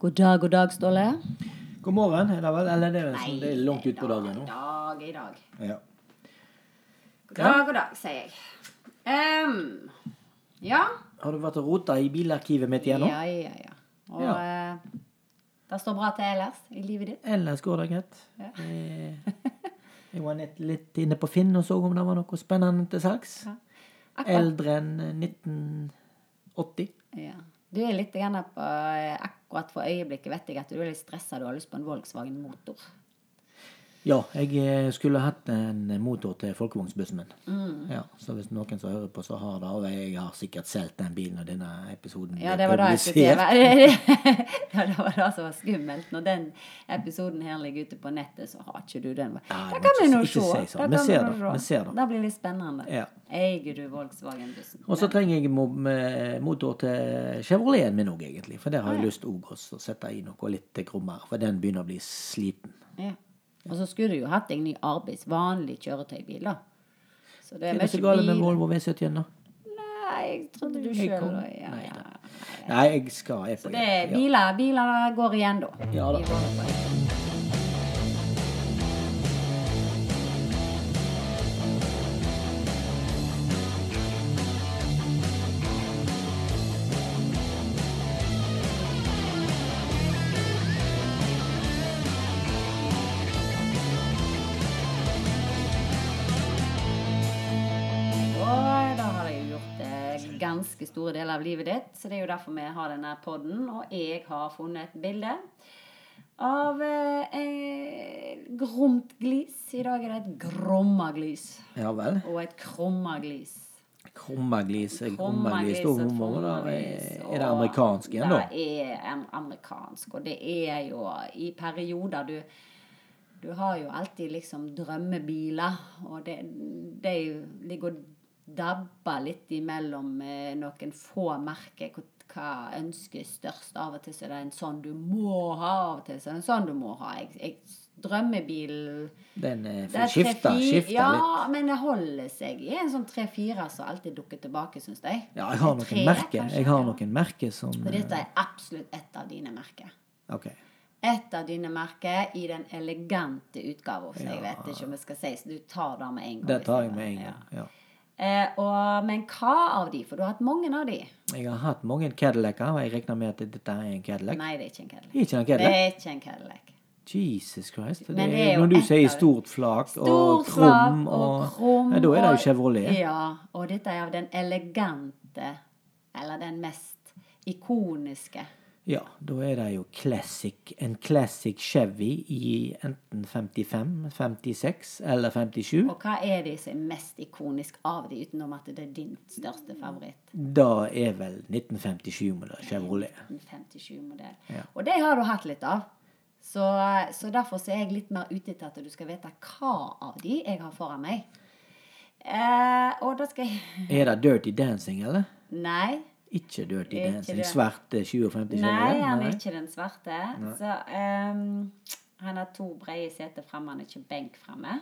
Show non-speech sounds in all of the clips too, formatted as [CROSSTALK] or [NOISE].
God dag, god dag, Ståle. God morgen, er det vel? Eller det er, Nei, det er langt utpå dagen nå. Dag, i dag. Ja. God dag, god dag, sier jeg. Um, ja. Har du vært og rota i bilarkivet mitt igjen nå? Ja, ja, ja. Og Ja. Uh, det står bra til ellers i livet ditt. Ellers går det greit. Ja. Eh, Jeg var nett litt inne på Finn og så om det var noe spennende til salgs. Ja. Eldre enn 1980. Ja. Du er litt på, eh, akkurat for øyeblikket vet jeg at du er litt stressa. Du har lyst på en Volkswagen motor. Ja, jeg eh, skulle hatt en motor til folkevognsbussen min. Mm. Ja, så hvis noen som hører på, så har det. Og jeg har sikkert solgt den bilen når denne episoden Ja, det var da jeg skulle. [LAUGHS] Ja, det var det som var skummelt. Når den episoden her ligger ute på nettet, så har ikke du den. Da kan vi nå se. Da Vi ser det, vi ser det. Det blir litt spennende. Ja. Eier du Volkswagen-bussen? Og så trenger jeg mo motor til Chevroleten min òg, egentlig. For der har jeg lyst òg å sette i noe litt krummere. For den begynner å bli sliten. Ja. Og så skulle du jo hatt deg ny arbeids, vanlig kjøretøybil, da. Så det Hva er er det så mye galt med. Volvo V71, da? Nei, jeg trodde du sjøl ja, Nei, ja. Nei, jeg skal jeg Så det er ja. biler, biler går igjen, da. Ja da. Store deler av livet ditt, så det er jo derfor vi har denne podden. Og jeg har funnet et bilde av eh, gromt glis. I dag er det et grommaglis. Ja vel. Og et krommaglis. Krommaglis. Det være krommaglis, Er det amerikansk igjen, da? Det er am- amerikansk, og det er jo i perioder du Du har jo alltid liksom drømmebiler, og det, de ligger og dabber litt imellom eh, noen få merker. Hva- ønskes størst? Av og til så er det en sånn du må ha, av og til så er det en sånn du må ha. Jeg, jeg, drømmebil Den eh, får skifta tre-fire- ja, men det holder seg i en sånn tre-fire som alltid dukker tilbake, syns jeg. Ja, jeg har Tre, noen merker. kanskje, Jeg har noen merker som Og dette er absolutt et av dine merker. eh, Ok. Et av dine merker i den elegante utgaven, så jeg Ja. vet ikke om jeg skal si så du tar det med en gang. Det tar jeg med en gang. Ja. Eh, og, men hva av de? For du har hatt mange av de. Jeg har hatt mange Cadillacer, og jeg regner med at dette er en Cadillac. Nei, det er ikke en Cadillac. Ikke en Det er ikke en Cadillac. Jesus Christ. Det er, det er er, når du sier stort flak og krum og, krum ja, Da er det jo Chevrolet. Ja, og dette er av den elegante, eller den mest ikoniske. Ja, da er det jo classic, en classic Chevy i enten 55, 56 eller 57. Og hva er det som er mest ikonisk av de, utenom at det er din største favoritt? Da er vel 1957-modell Chevrolet. 1957-modell. Ja. Og det har du hatt litt av. Så, så derfor så er jeg litt mer ute etter at du skal vite hva av de jeg har foran meg. Eh, og da skal jeg Er det Dirty Dancing, eller? Nei. Ikke Dirty Dancing. Svarte Svart eh, 57 Nei, han er ikke den svarte. Så um, han har to brede seter fremme, han er ikke benk fremme.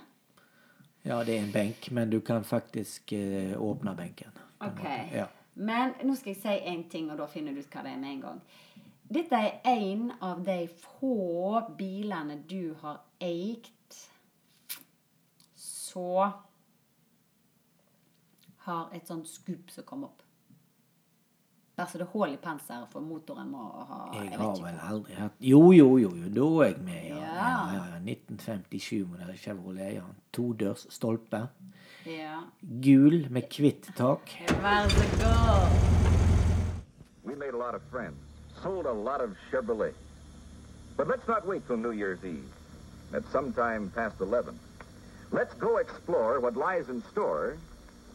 Ja, det er en benk, men du kan faktisk uh, åpne benken. Ok. Ja. Men nå skal jeg si én ting, og da finner du ut hva det er med en gang. Dette er en av de få bilene du har eid så har et sånt skup som kom opp. Bare så det er hull i panseret, for motoren må ha Jeg jeg har vel hvor. aldri hatt Jo, jo, jo, jo, da er jeg med, ja. Ja. ja, ja, ja. 1957-modell Chevrolet. Ja. Todørs stolpe. Ja. Gul med hvitt tak. [LAUGHS] Vær så god. We made a lot of friends, sold a lot of Chevrolet. But let's not wait till New Year's Eve. At some time past 11. Let's go explore what lies in store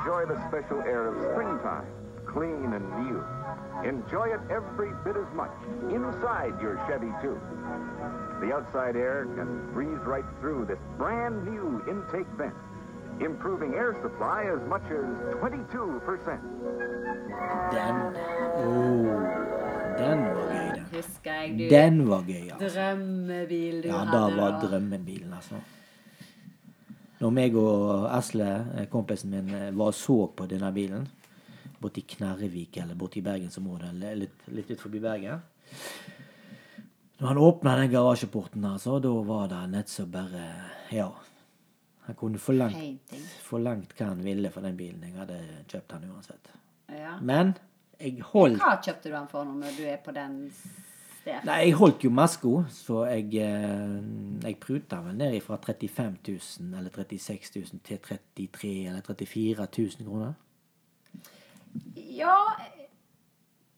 enjoy the special air of springtime, clean and new. Enjoy it every bit as much inside your Chevy, too. The outside air can breeze right through this brand new intake vent, improving air supply as much as 22%. Den oh, Den var gøy, den. Husker jeg du Den var gøy, altså. Drømmebil du Ja, hadde. da var da. drømmebilen, altså. Når meg og Esle, eh, kompisen min, eh, var og så på denne bilen, borti Knerrevik eller borti Bergensområdet, eller litt, litt ut forbi Bergen Når han åpna den garasjeporten, altså, da var det nett så bare Ja. Han kunne forlengt, forlengt hva han ville for den bilen. Jeg hadde kjøpt den uansett. Ja. Men jeg holdt Hva kjøpte du den for når du er på den stedet? Nei, jeg holdt jo maska, så jeg, eh, jeg pruta vel ned fra 35 000 eller 36 000 til 33 eller 34 000 kroner. Ja,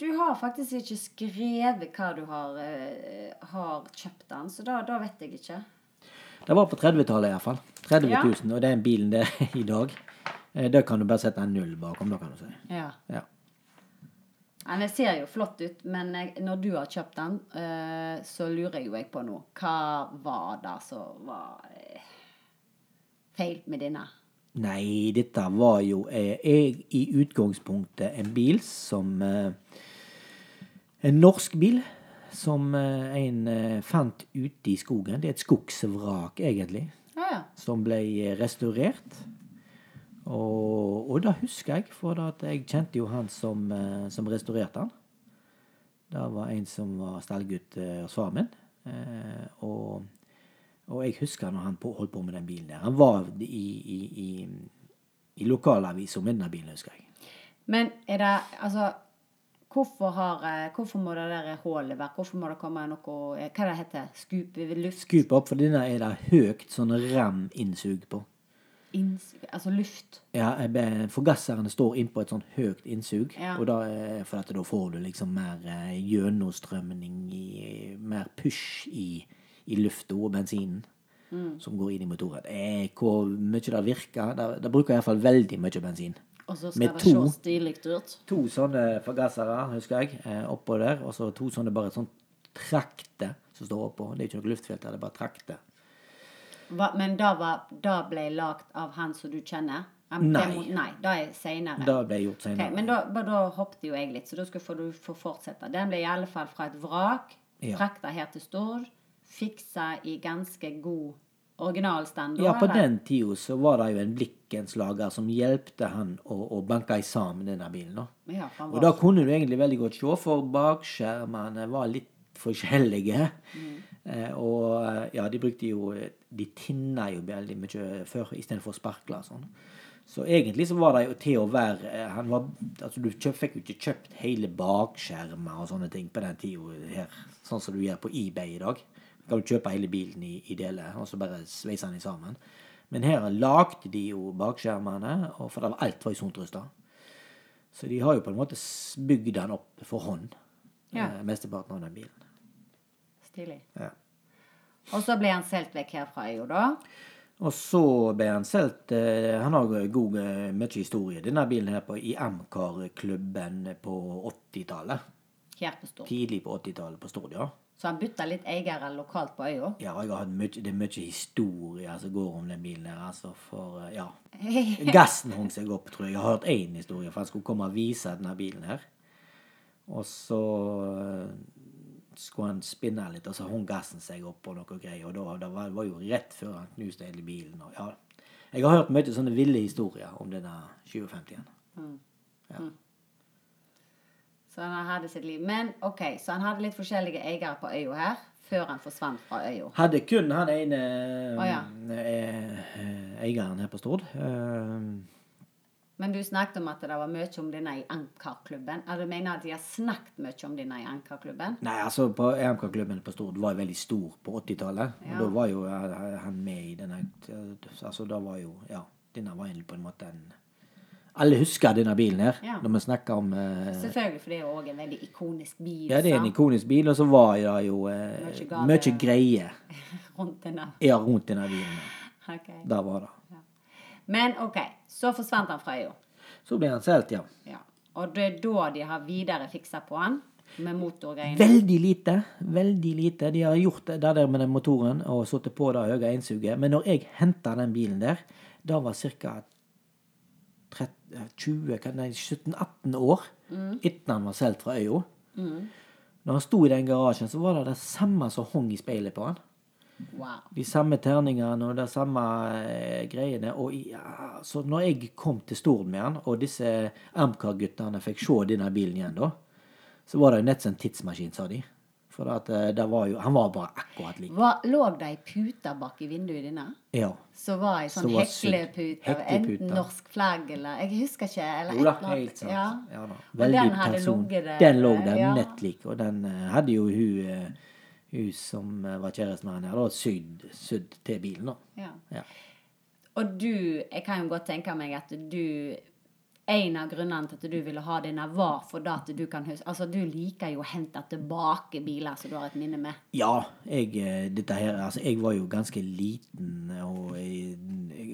du har faktisk ikke skrevet hva du har, eh, har kjøpt den, så da, da vet jeg ikke. Det var på 30-tallet iallfall. 30 Ja. 000, og den bilen der [LAUGHS] i dag, Da kan du bare sette en null bakom, da kan du si. Ja. Ja. Den ser jo flott ut, men når du har kjøpt den, eh, så lurer jo jeg på noe. Hva var det som var eh, feil med denne? Nei, dette var jo eh, jeg, i utgangspunktet en bil som En norsk bil som en fant ute i skogen. Det er et skogsvrak, egentlig. Ja, ja. som ble restaurert. Og, og da husker jeg, for jeg kjente jo han som, eh, som restaurerte han. Det var en som var stallgutt eh, hos faren min. Eh, og, og jeg husker når han holdt på med den bilen der. Han var i, i, i, i lokalavisa med denne bilen, husker jeg. Men er det Altså, hvorfor, har, hvorfor må det der hullet være? Hvorfor må det komme noe Hva det heter Skup luft? Skup opp, for denne er det høyt sånn ram innsug på. Inns, altså luft? Ja, Forgasserne står innpå et sånn høyt innsug. Ja. Og da, eh, for da får du liksom mer eh, gjennomstrømning Mer push i, i lufta og bensinen som går inn i motoren. Eh, hvor mye det virker Det, det bruker iallfall veldig mye bensin. Og så Med skal det to. se stilig ut? To sånne forgassere, husker jeg, eh, oppå der. Og så to sånne bare sånn trakter som står oppå. Det er ikke noe luftfilter, det er bare trakter. Hva, men da, var, da ble lagt av han som du kjenner? Nei. må- Nei, da er seinere. Det ble gjort senere. men da, da hoppet jo jeg litt, så da skal du få fortsette. Den ble i alle fall fra et vrak, Ja. frakta her til Stord, fiksa i ganske god originalstand. Ja, på eller? den tida så var det jo en blikkenslager som hjelpte han å, å banke sammen denne bilen. da. Ja, Og da kunne du egentlig veldig godt se, for bakskjermene var litt forskjellige. Eh, og eh, ja, de brukte jo De tinna jo veldig mye før istedenfor sparkler og sånn. Så egentlig så var det jo til å være eh, han var, altså Du kjøpt, fikk jo ikke kjøpt hele bakskjermer og sånne ting på den tida her, sånn som du gjør på eBay i dag. Da kan du kjøpe hele bilen i, i deler og så bare sveise den sammen. Men her lagde de jo bakskjermene, for det var alt var i da, Så de har jo på en måte bygd den opp for hånd. Ja. Eh, mesteparten av den bilen. Stilig. Ja. Og så ble han solgt vekk herfra, jo da. Og så ble han solgt eh, Han har god, eh, mye historie, denne bilen her, på, i Amcar-klubben på 80-tallet. Her på Stord. Tidlig på 80-tallet på Stord, ja. Så han bytta litt eiere lokalt på øya. Ja, mye, det er mye historie som går om den bilen her. altså, for eh, Ja. [LAUGHS] Gassen hang seg opp, tror jeg. Jeg har hørt én historie, for han skulle komme og vise denne bilen her. Og så eh, skulle han spinne litt, og så hung gassen seg opp og noe greier. Og da, det var, var jo rett før han knuste hele bilen. Og, ja. Jeg har hørt mye sånne ville historier om denne 2050-en. Så han hadde sitt liv. Men ok, så han hadde litt forskjellige eiere på øya her, før han forsvant fra øya. Hadde kun han ene oh, ja. eh, eh, eieren her på Stord. Eh, Men du snakket om at det var mye om denne i Ankarklubben. Du mener at de har snakket mye om denne i Ankarklubben? Nei, altså på EMK-klubben på Stord var veldig stor på 80-tallet. Ja. Og da var jo eh, han med i denne Altså da var jo Ja, denne var på en måte en Alle husker denne bilen her, Ja. når vi snakker om eh, Selvfølgelig, for det er jo òg en veldig ikonisk bil. Ja, det er en ikonisk bil, og så var det jo eh, Mye greier [LAUGHS] Rundt denne. ja, rundt denne bilen. [LAUGHS] Ok. Der var det. Men ok, Så forsvant han fra øya. Så ble han solgt, ja. Ja. Og det er da de har videre fiksa på han med motorgreiene. Veldig lite. Veldig lite. De har gjort det der med den motoren og satt på det høye innsuget. Men når jeg henta den bilen der, da var ca. 17-18 år etter han var solgt fra øya. Når han sto i den garasjen, så var det det samme som hang i speilet på han. Wow. De samme terningene og de samme eh, greiene. Og ja, så når jeg kom til Stord med han, og disse Amcar-guttene fikk se denne bilen igjen, da, så var det jo nett som en tidsmaskin, sa de. For at, eh, var jo, han var bare akkurat lik. Hva, lå det ei pute bak i vinduet dine? Ja. Så var ei sånn Så var heklepute, enten norsk flagg eller Jeg husker ikke. Eller Jo da, helt sant. Ja. Ja da. Og den hadde ligget der, Den lå der ja. nett lik, og den eh, hadde jo hun, hun som eh, var kjæresten med han her, da, sydd, sydd til bilen, da. Ja. Ja. Og du, jeg kan jo godt tenke meg at du En av grunnene til at du ville ha denne, var for at du kan huske Altså, du liker jo å hente tilbake biler som du har et minne med. Ja, jeg, eh, dette her, altså, jeg var jo ganske liten og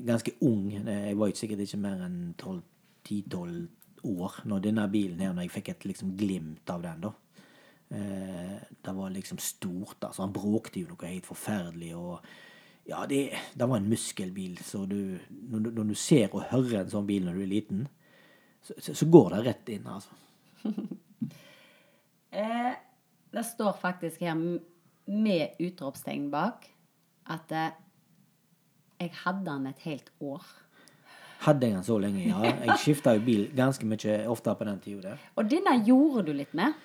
ganske ung. Jeg var jo sikkert ikke mer enn 12 10-12 år når denne bilen her, når jeg fikk et liksom glimt av den, da. Eh, det var liksom stort, altså. Han bråkte jo noe helt forferdelig. og ja, det, det var en muskelbil, så du når, du når du ser og hører en sånn bil når du er liten, så, så, så går det rett inn, altså. [LAUGHS] Eh, det står faktisk her med utropstegn bak at eh, jeg hadde den et helt år. Hadde jeg den så lenge, ja. Jeg [LAUGHS] skifta jo bil ganske mye oftere på den tida. Og denne gjorde du litt med.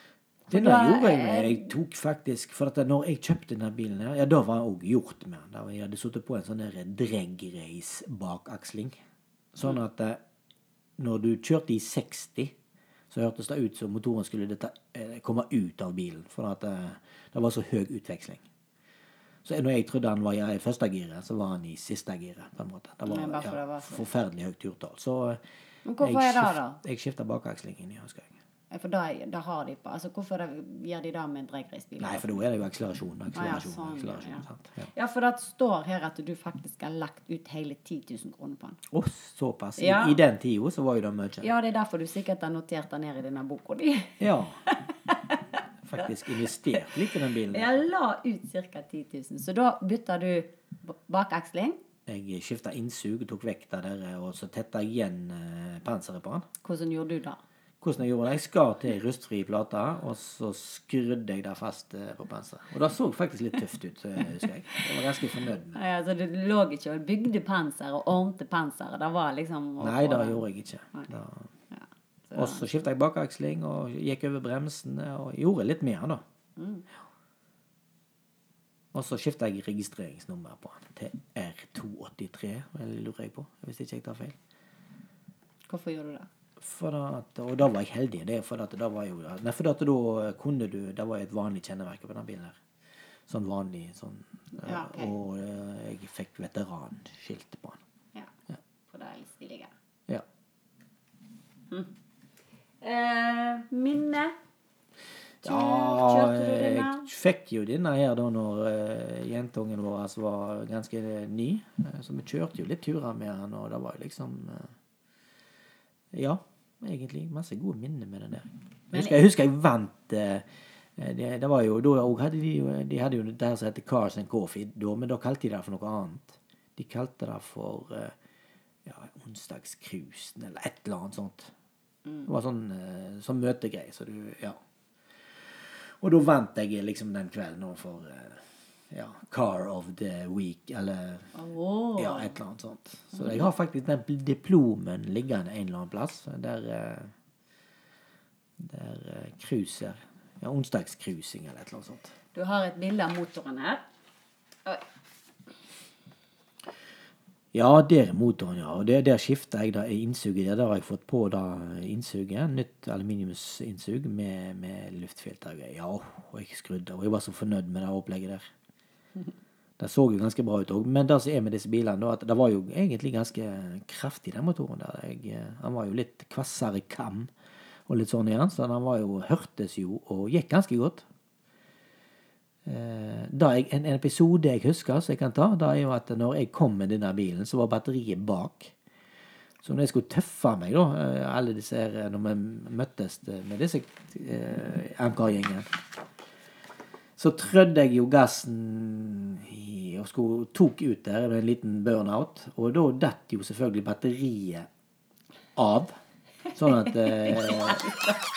Denne da, gjorde jeg med. Jeg tok faktisk For at når jeg kjøpte denne bilen her, ja, da var jeg òg gjort med den. Jeg hadde sittet på en sånn der drag-race bakaksling. Sånn at eh, når du kjørte i 60, så hørtes det ut som motoren skulle dette, eh, komme ut av bilen. For at eh, det var så høy utveksling. Så når jeg trodde han var i første giret, så var han i siste giret. på en måte. Det var, ja, det forferdelig høyt turtall. Så Men hvorfor jeg er det da? Jeg skifta bakakslingen i, husker jeg. For da, da har de på Altså, hvorfor det, gjør de det med dragracebiler? Nei, for da er det jo akselerasjon. akselerasjon, ah, ja, akselerasjon ja. Ja. Ja, for det står her at du faktisk har lagt ut hele 10 000 kroner på den. Å, såpass. I. I den tida så var jo det mye. Ja, det er derfor du sikkert har notert det ned i denne boka di. [LAUGHS] Ja. Faktisk investert litt i den bilen. Jeg la ut ca. 10 000. Så da bytta du bakaksling. Jeg skifta innsug, tok vekk det der, og så tetta jeg igjen eh, panseret på den. Hvordan gjorde du det? Hvordan jeg gjorde det? Jeg skar til ei rustfri plate, og så skrudde jeg det fast eh, på panseret. Og det så faktisk litt tøft ut, husker jeg. Jeg var ganske fornøyd med det. Ja, altså, du lå ikke og bygde panser og ordnet panseret. Det var liksom Nei, det gjorde jeg ikke. Da. Ja. Og så skifta jeg bakaksling og gikk over bremsene og gjorde litt mer, da. Og så skifta jeg registreringsnummer på den til R283, lurer jeg på, hvis ikke jeg tar feil. Hvorfor gjorde du det? At, og da var jeg heldig. Det for at da var jo Nei, for at da kunne du Det var et vanlig kjennemerke på den bilen her. Sånn vanlig sånn. Ja, okay. Og eh, jeg fikk veteranskilt på den. Ja. For det er litt stiligere. Ja. Eh, minne? Du, Ja, kjørte du jeg fikk jo denne her da når uh, jentungen vår altså, var ganske ny. Eh, så vi kjørte jo litt turer med han, og det var jo liksom uh, Ja, egentlig masse gode minner med den der. Jeg husker jeg, husker jeg vant eh, det, det var jo, da hadde de, jo- de hadde jo det her som heter Cars and Coffee, da, men da kalte de det for noe annet. De kalte det for eh, ja, onsdagscruisen eller et eller annet sånt. Det var sånn, eh, sånn møtegreie. Så du, ja. Og da vant jeg liksom den kvelden for eh, ja, Car of the Week, eller oh. ja, et eller annet sånt. Så jeg har faktisk den diplomen liggende en eller annen plass. Der eh, Der eh, cruiser Ja, onsdagscruising eller et eller annet sånt. Du har et bilde av motoren her. Oi. Ja, der er motoren, ja. Og der, der skifter jeg da innsuget. Der, der har jeg fått på da innsuget. Nytt aluminiumsinnsug med, med luftfilter. Ja, og jeg skrudde. Og jeg var så fornøyd med det opplegget der. [LAUGHS] Det så jo ganske bra ut òg. Men det som er med disse bilene, at det var jo egentlig ganske kraftig, den motoren der. Jeg, eh, han var jo litt kvassere kam og litt sånn igjen, så han var jo, hørtes jo og gikk ganske godt. Eh, jeg, en, episode jeg husker som jeg kan ta, da er jo at når jeg kom med denne bilen, så var batteriet bak. Så når jeg skulle tøffe meg, da, eh, alle disse her, når vi møttes med disse eh, MK-gjengen, så trødde jeg jo gassen i, og skulle, tok ut der med en liten burnout. Og da datt jo selvfølgelig batteriet av. Sånn at, eh,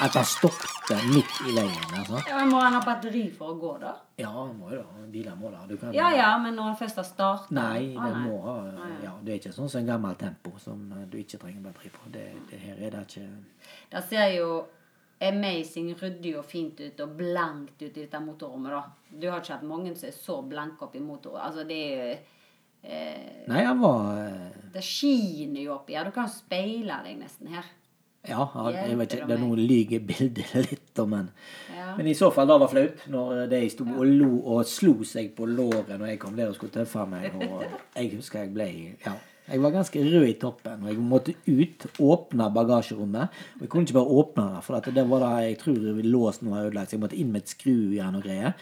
at han stoppet midt i veien. Altså. Ja, men Må han ha batteri for å gå, da? Ja, må jo da. Biler må da. Du kan, Ja ja, men når han først har startet Nei, det ah, må ha ja, Det er ikke sånn som en gammel Tempo som du ikke trenger batteri på. Det, det her er det ikke Det ser jo amazing ryddig og fint ut og blankt ut i dette motorrommet, da. Du har ikke hatt mange som er så blanke oppi motor... Altså, det er jo eh, Nei, han var eh, Det skiner jo oppi her. Du kan speile deg nesten her. Ja, jeg, jeg vet ikke, det er noe lyge bildet [LAUGHS] litt, da, men Ja. Men i så fall, det var flaut når de sto og lo og slo seg på låret når jeg kom der og skulle tøffe meg. Og [LAUGHS] jeg husker jeg ble Ja. Jeg var ganske rød i toppen. Og jeg måtte ut, åpne bagasjerommet. Og jeg kunne ikke bare åpne det, for det var da jeg tror låsen var ødelagt. Så jeg måtte inn med et skrujern og greier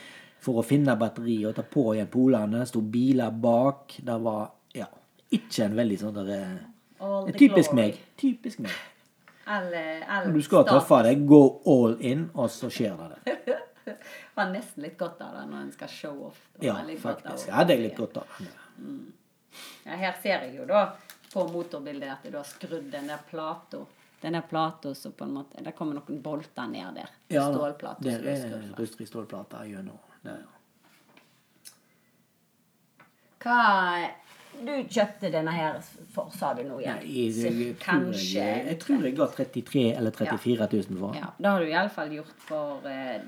for å finne batteri og ta på igjen polene. Sto biler bak. Det var ja, ikke en veldig sånn der eh, Typisk glory. meg. Typisk meg. All, all du skal tøffe deg, gå all in, og så skjer det det. [LAUGHS] Har nesten litt godt av det når en skal show off. Ja, faktisk. Jeg hadde det er litt godt av det. Ja, her ser jeg jo da på motorbildet at du har skrudd den der plata. Den der plata så på en måte Det kommer noen bolter ned der. Ja. Stålplater. Der som er rustfri stålplate gjennom. Der. Hva du kjøpte denne her for, sa du nå igjen? Nei, jeg, jeg, kanskje jeg, jeg tror jeg ga 33 eller 34 000 for. Ja, det har du iallfall gjort for eh,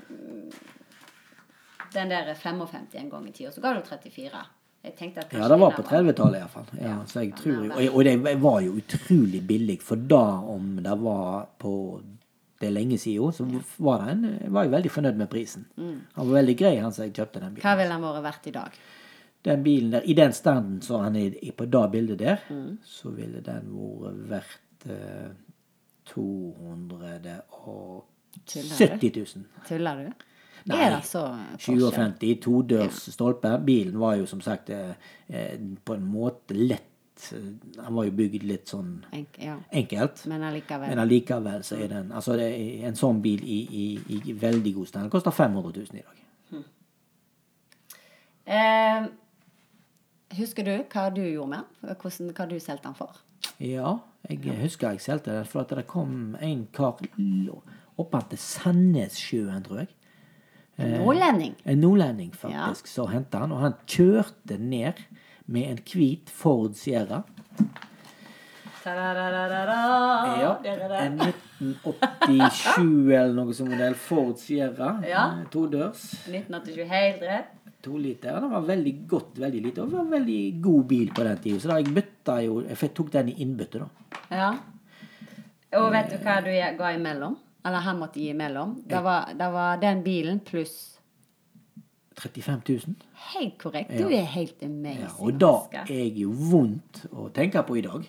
den der 55 en gang i tida. Så ga du 34. Jeg Ja, det var på 30-tallet iallfall. Ja, ja. jeg tror, og, og det var jo utrolig billig, for da om det var på det er lenge siden, så var en, jeg var jo veldig fornøyd med prisen. Han var veldig grei, han som jeg kjøpte den bilen. Hva ville den vært verdt i dag? Den bilen der, I den standen som han er på det bildet der, så ville den vært verdt eh, 270 Tuller 000. Tuller du? Nei, Er det så forskjell? 57, todørs stolpe. Bilen var jo som sagt eh, eh, på en måte lett Den Han var jo bygd litt sånn Enk, ja. enkelt. Men allikevel. Men allikevel så er den Altså det er en sånn bil i, i, i veldig god stand koster 500 000 i dag. Eh, husker du hva du gjorde med den? Hvordan, hva du solgte den for? Ja, jeg husker jeg solgte den, for at det kom en kar oppe til Sandnessjøen, tror jeg. Nordlending. En nordlending, faktisk, så henta han. Og han kjørte ned med en hvit Ford Sierra. Ja, en 1987 eller noe som modell Ford Sierra. Ja. eh, Todørs. 1987, helt rett. To liter. Den var veldig godt, veldig lite. Og var en veldig god bil på den tida. Så da jeg bytta jo Jeg tok den i innbytte, da. Ja. Og vet du hva du ga imellom? Eller han måtte gi imellom? Det var, det var den bilen pluss 35 000. Helt korrekt. Du er helt amazing. Ja, og da er jeg jo vondt å tenke på i dag.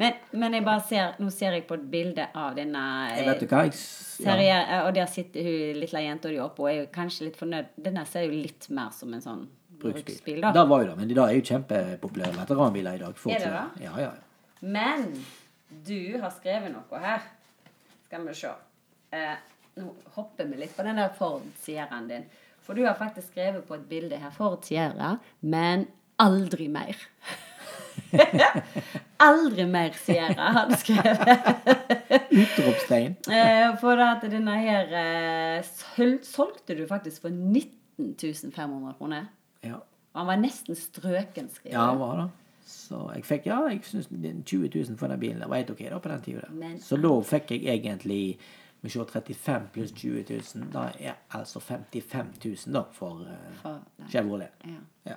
Men, men jeg bare ser Nå ser jeg på et bilde av denne Jeg vet du hva, jeg s- ja. Og der sitter hun lille jenta di oppe og er jo kanskje litt fornøyd. Denne ser jo litt mer som en sånn bruksbil, da. Det var jo det, men de er jo kjempepopulære veteranbiler i dag. Folk Er det da? det? Ja, ja. ja. Men du har skrevet noe her. Skal vi se. Eh, nå hopper vi litt på den der Ford Sierraen din. For du har faktisk skrevet på et bilde her Ford Sierra, men aldri mer. [LAUGHS] aldri mer Sierra, har du skrevet. Utropstegn. [LAUGHS] Eh, for at denne her eh, solgte du faktisk for 19 500 kroner. Ja. Og han var nesten strøken, skriver ja, han var det. Så jeg fikk ja, jeg synes 20 000 for den bilen. Det var helt ok da på den tida. Så da fikk jeg egentlig vi se 35 pluss 20 000. Da er altså 55 000 da for, eh, For- Chevrolet. Ja. Ja.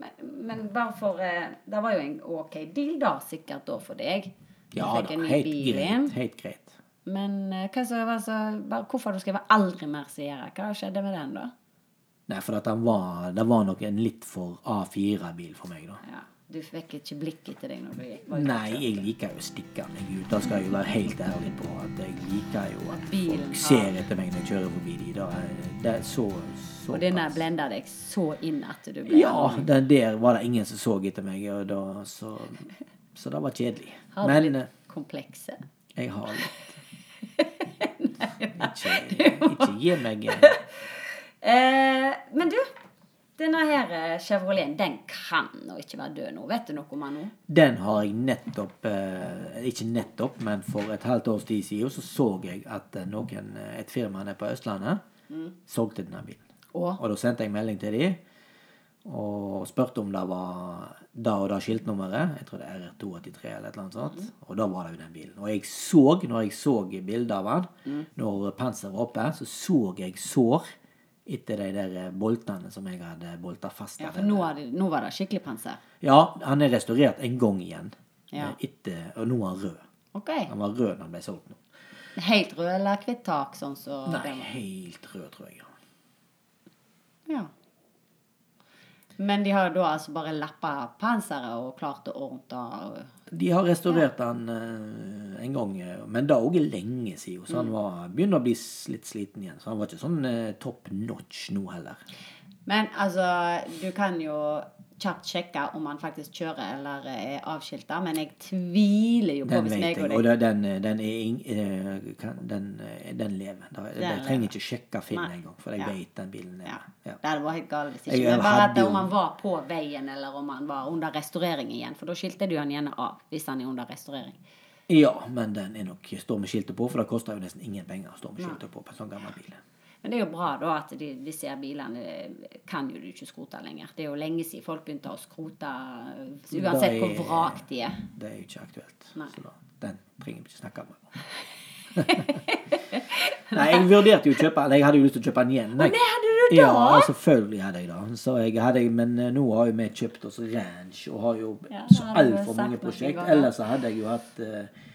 Men, men bare for eh, Det var jo en ok deal, da, sikkert da for deg. Du Ja da, helt greit. Helt greit. Men eh, hva så altså, bare, hvorfor har du skrevet 'aldri mer Sierra'? Hva skjedde med den, da? Nei, for den var, det var nok en litt for A4-bil for meg, da. Ja, Du fikk ikke blikk etter deg når du gikk? var ute Nei, jeg liker jo å stikke meg ut. Da skal jeg være helt ærlig på at jeg liker jo at Bilen folk ser etter meg når jeg kjører forbi de. Da det er så, så Og denne blenda deg så inn at du ble Ja, den der var det ingen som så etter meg, da, så, så det var kjedelig. Har du Men litt- eh, komplekse? Jeg har litt. [LAUGHS] Ikke, ikke gi meg en. [LAUGHS] Eh, men du, denne her eh, Chevroleten, den kan nå ikke være død nå. Vet du noe om den nå? Den har jeg nettopp eh, Ikke nettopp, men for et halvt års tid siden så så jeg at eh, noen, eh, et firma nede på Østlandet solgte denne bilen. Og? Og da sendte jeg melding til dem og spurte om det var da og da skiltnummeret. Jeg tror det er R283 eller et eller annet sånt. Og da var det jo den bilen. Og jeg så, når jeg så bildet av han, når panseret var oppe, så så jeg sår etter de der boltene som jeg hadde bolta fast. ja, for nå, det, nå var det skikkelig panser. Ja, han er restaurert en gang igjen. Ja. Eh, Etter, og nå er han rød. Ok. Han var rød da han ble solgt nå. Helt rød eller hvitt tak, sånn så Nei, helt rød, tror jeg. Ja. Men de har da altså bare lappa panseret og klart å ordne? De har restaurert han uh, en gang, eh, men da òg lenge siden. Så Mm. han var, begynner å bli litt sliten igjen. Så han var ikke sånn uh, top notch nå heller. Men altså, du kan jo kjapt sjekke om han faktisk kjører eller er avskilta, men jeg tviler jo på Den hvis meg og og deg den, den, den, er ing- eh, den, eh, den lever. Jeg trenger ikke sjekke Finn engang, for jeg Ja. vet den bilen ja. lever. Ja. Det hadde vært helt galt hvis ikke. Men bare at om han var på veien, eller om han var under restaurering igjen. For da skilte du han gjerne av hvis han er under restaurering. ja, men den er nok står med skiltet på, for det koster jo nesten ingen penger å stå med skiltet på på en sånn gammel bil. Men det er jo bra da at de, disse her bilene kan jo du ikke skrote lenger. Det er jo lenge siden folk begynte å skrote, uansett hvor vrak de er. Det er jo ikke aktuelt. Nei. Så da, den trenger vi ikke snakke om. [LAUGHS] Nei, jeg vurderte jo å kjøpe den. jeg hadde jo lyst til å kjøpe den igjen. jeg. det hadde du da? Ja, selvfølgelig hadde jeg det. Så jeg hadde, men eh, nå har jo vi kjøpt oss ranch og har jo Ja, så altfor mange prosjekt. Ellers så hadde jeg jo hatt uh,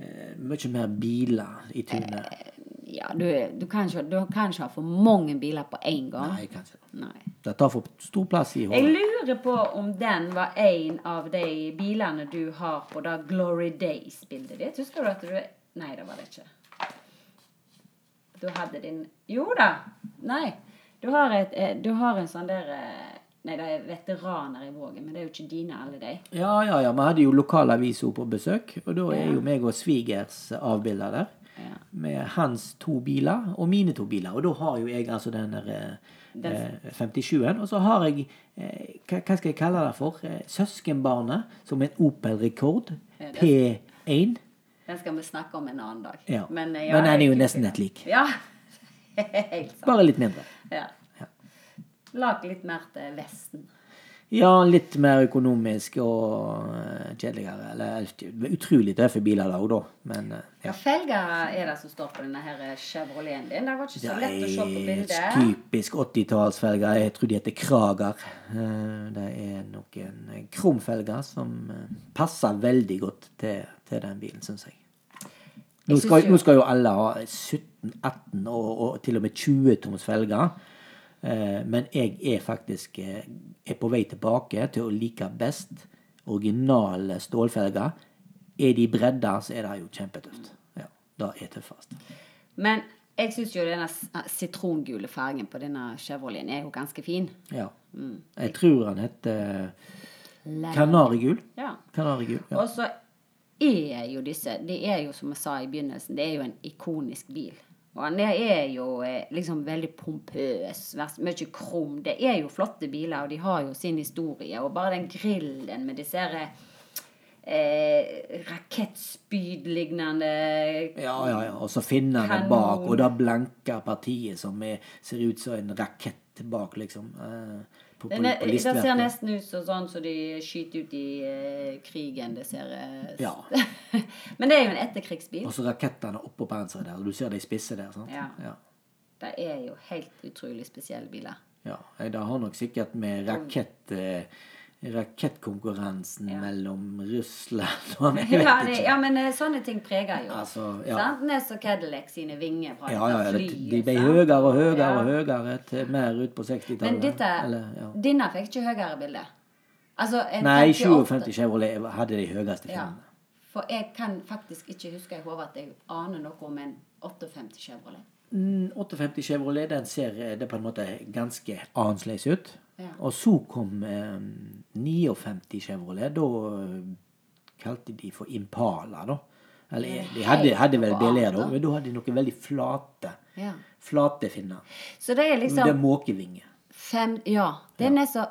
uh, mye mer biler i tunet. Ja, du, du, kan ikke, du kan ikke ha for mange biler på én gang. Nei, kanskje. Nei. Det tar for stor plass i hodet. Jeg lurer på om den var en av de bilene du har på da Glory Days-bildet ditt. Husker du at du Nei, det var det ikke. Du hadde din Jo da! Nei. Du har, et, eh, du har en sånn der eh, Nei, det er veteraner i Vågen, men det er jo ikke dine, alle de. Ja, ja, ja. Vi hadde jo lokalaviser på besøk, og da er jo meg og svigers avbilder der. Med hans to biler og mine to biler. Og da har jo jeg altså den der eh, 57-en. Og så har jeg eh, hva, hva skal jeg kalle det for? Eh, søskenbarnet som en Opel Rekord. P1. Den skal vi snakke om en annen dag. Ja. Men, ja, Men den er jo nesten et lik. Ja. [LAUGHS] Helt sant. Bare litt mindre. Ja. Lag litt mer til Vesten. Ja, litt mer økonomisk og eh, kjedeligere. Eller utrolig tøffe biler da òg, da. Men ja. Hva felger er det som står på denne her Chevroleten din? Det var ikke så lett å se på bildet. Det er typisk 80-tallsfelger. Jeg tror de heter Krager. Eh, Det er noen krumfelger som eh, passer veldig godt til, til den bilen, syns jeg. Nå skal, nå skal jo alle ha 17, 18 og, og til og med 20 toms felger. Eh, Men jeg er faktisk eh, er på vei tilbake til å like best originale stålfelger. Er de bredda, så er det jo kjempetøft. Ja, det er tøffest. Men jeg syns jo denne sitrongule fargen på denne Chevroleten er jo ganske fin. Ja. Mm. Jeg tror han heter Kanarigul. Ja. Kanarigul, ja. Og så er jo disse Det er jo, som jeg sa i begynnelsen, det er jo en ikonisk bil. Og han er jo eh, liksom veldig pompøs, mye krum. Det er jo flotte biler, og de har jo sin historie. Og bare den grillen med disse her eh, rakettspydlignende Ja, ja, ja. Og så finner han bak, og da blenker partiet som er, ser ut som en rakett bak, liksom. Eh, på, på, på det ser nesten ut som sånn som de skyter ut i eh, krigen. Det ser eh, Ja. [LAUGHS] Men det er jo en etterkrigsbil. Og så rakettene oppå panseret der. og Du ser de spisse der. sant? Ja. ja. Det er jo helt utrolig spesielle biler. Ja, Det har nok sikkert med rakett, eh, rakettkonkurransen Ja. mellom Russland og [LAUGHS] Jeg vet Ja, det, ikke. ja, men eh, sånne ting preger jo. Altså, ja. Ness og Cadillac sine vinger fra Ja, ja, flyet, de ble sant? høyere og høyere og høyere til mer ut på 60-tallet. Men dette, Eller, ja. denne fikk ikke høyere bilde. Altså, Nei, 58 57 Chevrolet hadde de høyeste filmene. For jeg kan faktisk ikke huske i hodet at jeg aner noe om en 58 Chevrolet. Mm, 58 Chevrolet den ser eh, det på en måte ganske annerledes ut. Ja. Og så kom eh, 59 Chevrolet. Da eh, kalte de for Impala, da. Eller de hadde, hadde vel BLR, da, da. men da hadde de noen veldig flate. Ja. Flate finner. Så det er Det liksom er måkevinge. fem, Ja. Den er så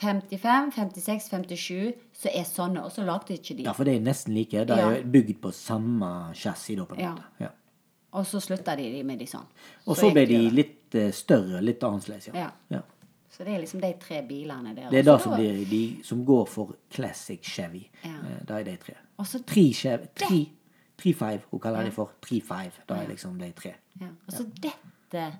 55, 56, 57, så er sånne. Og så lagde ikke de. Ja, for det er nesten like. De Ja. er bygd på samme chassis, da, på en Ja. måte. Ja. Og så slutta de med de sånn. Og så ble de litt eh, større, litt annerledes, ja. Ja. Ja. Så det er liksom de tre bilene der. Det er det som da- blir de som går for classic Chevy. Ja. Eh, Det er de tre. Og så Tre Chevy, tre, tre five, hun kaller de for tre five. Det er liksom de tre. Ja. Og så dette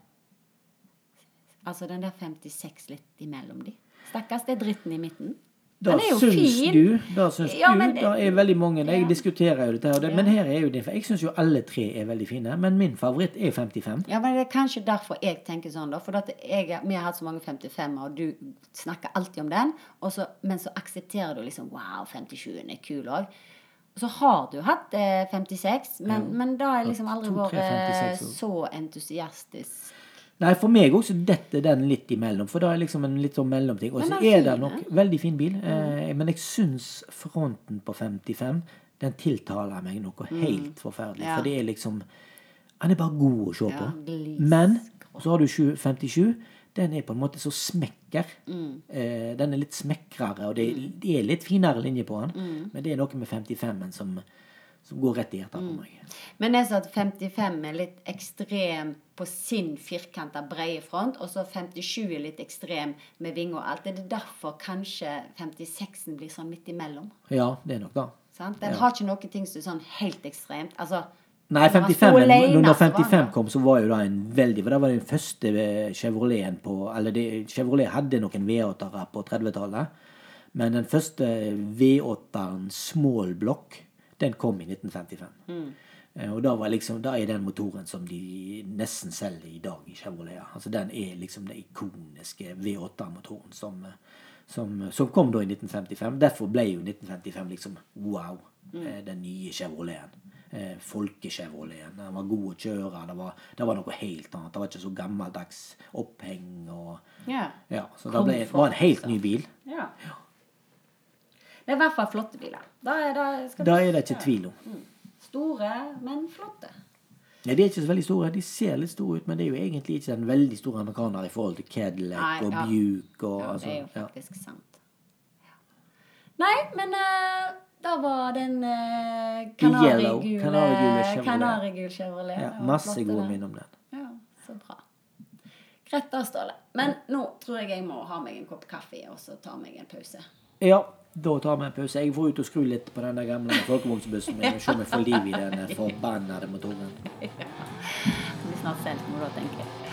Altså den der 56 litt imellom de. Stakkars, det er dritten i midten. Da syns fin. du, da syns Ja, men du, da er veldig mange Jeg Ja. diskuterer jo dette, her, Ja. men her er jo din Jeg syns jo alle tre er veldig fine, men min favoritt er 55. Ja, men det er kanskje derfor jeg tenker sånn, da. For jeg, vi har hatt så mange 55-er, og du snakker alltid om den. Så, men så aksepterer du liksom Wow, 57-en er kul òg. Så har du hatt eh, 56, men, men da har jeg liksom aldri vært 56 så entusiastisk. Nei, for meg også detter den litt imellom, for da er liksom en litt sånn mellomting. Og så er det nok veldig fin bil, eh, men jeg syns fronten på 55 den tiltaler meg noe helt forferdelig. Mm. Ja. For det er liksom Han er bare god å se på. Ja, Men så har du 7 57. Den er på en måte så smekker. Mm. Eh, den er litt smekrere, og det, det er litt finere linje på den. Mm. Men det er noe med 55-en som, som går rett i hjertet Mm. på meg. Men det sa at 55 er litt ekstrem på sin firkanta brede front, og så 57 er litt ekstrem med vinger og alt. Det er derfor kanskje 56-en blir sånn midt imellom. Ja, det er nok det. Sant? Den Ja. har ikke noen ting som er sånn helt ekstremt. Altså, Nei, når 55, sto alene, når så var han 55 kom, så var jo det en veldig For det var den første Chevroleten på Eller det, Chevrolet hadde noen V8-ere på 30-tallet. Men den første V8-eren small block, den kom i 1955. Mm. Eh, Og da var liksom, da er den motoren som de nesten selger i dag i Chevrolet. Altså Den er liksom den ikoniske V8-motoren som, eh, som, som kom da i 1955. Derfor ble jo 1955 liksom wow. Mm. eh, Den nye Chevroleten. Folke-Chevroleten. Den var god å kjøre. Det var, det var noe helt annet. Det var ikke så gammeldags oppheng og Ja. Ja, så det ble, var en helt ny bil. ja. Det er i hvert fall flotte biler. Da er det, Da er det ikke tvil om. Store, men flotte. Ja, de er ikke så veldig store. De ser litt store ut, men det er jo egentlig ikke den veldig store amerikaner i forhold til Cadillac Nei, og ja. Buke. og Ja, altså, det er jo ja. faktisk sant. Ja. Nei, men uh, da var den uh, kanarigule Chevrolet. Ja, masse gode minner om den. Ja, så bra. Greit da, Ståle. Men nå tror jeg jeg må ha meg en kopp kaffe og så ta meg en pause. Ja, da tar vi en pause. Jeg får ut og skru litt på den gamle folkevognsbussen min og se om jeg får liv i den forbannede motoren. [LAUGHS] Det blir snart må da, tenker jeg.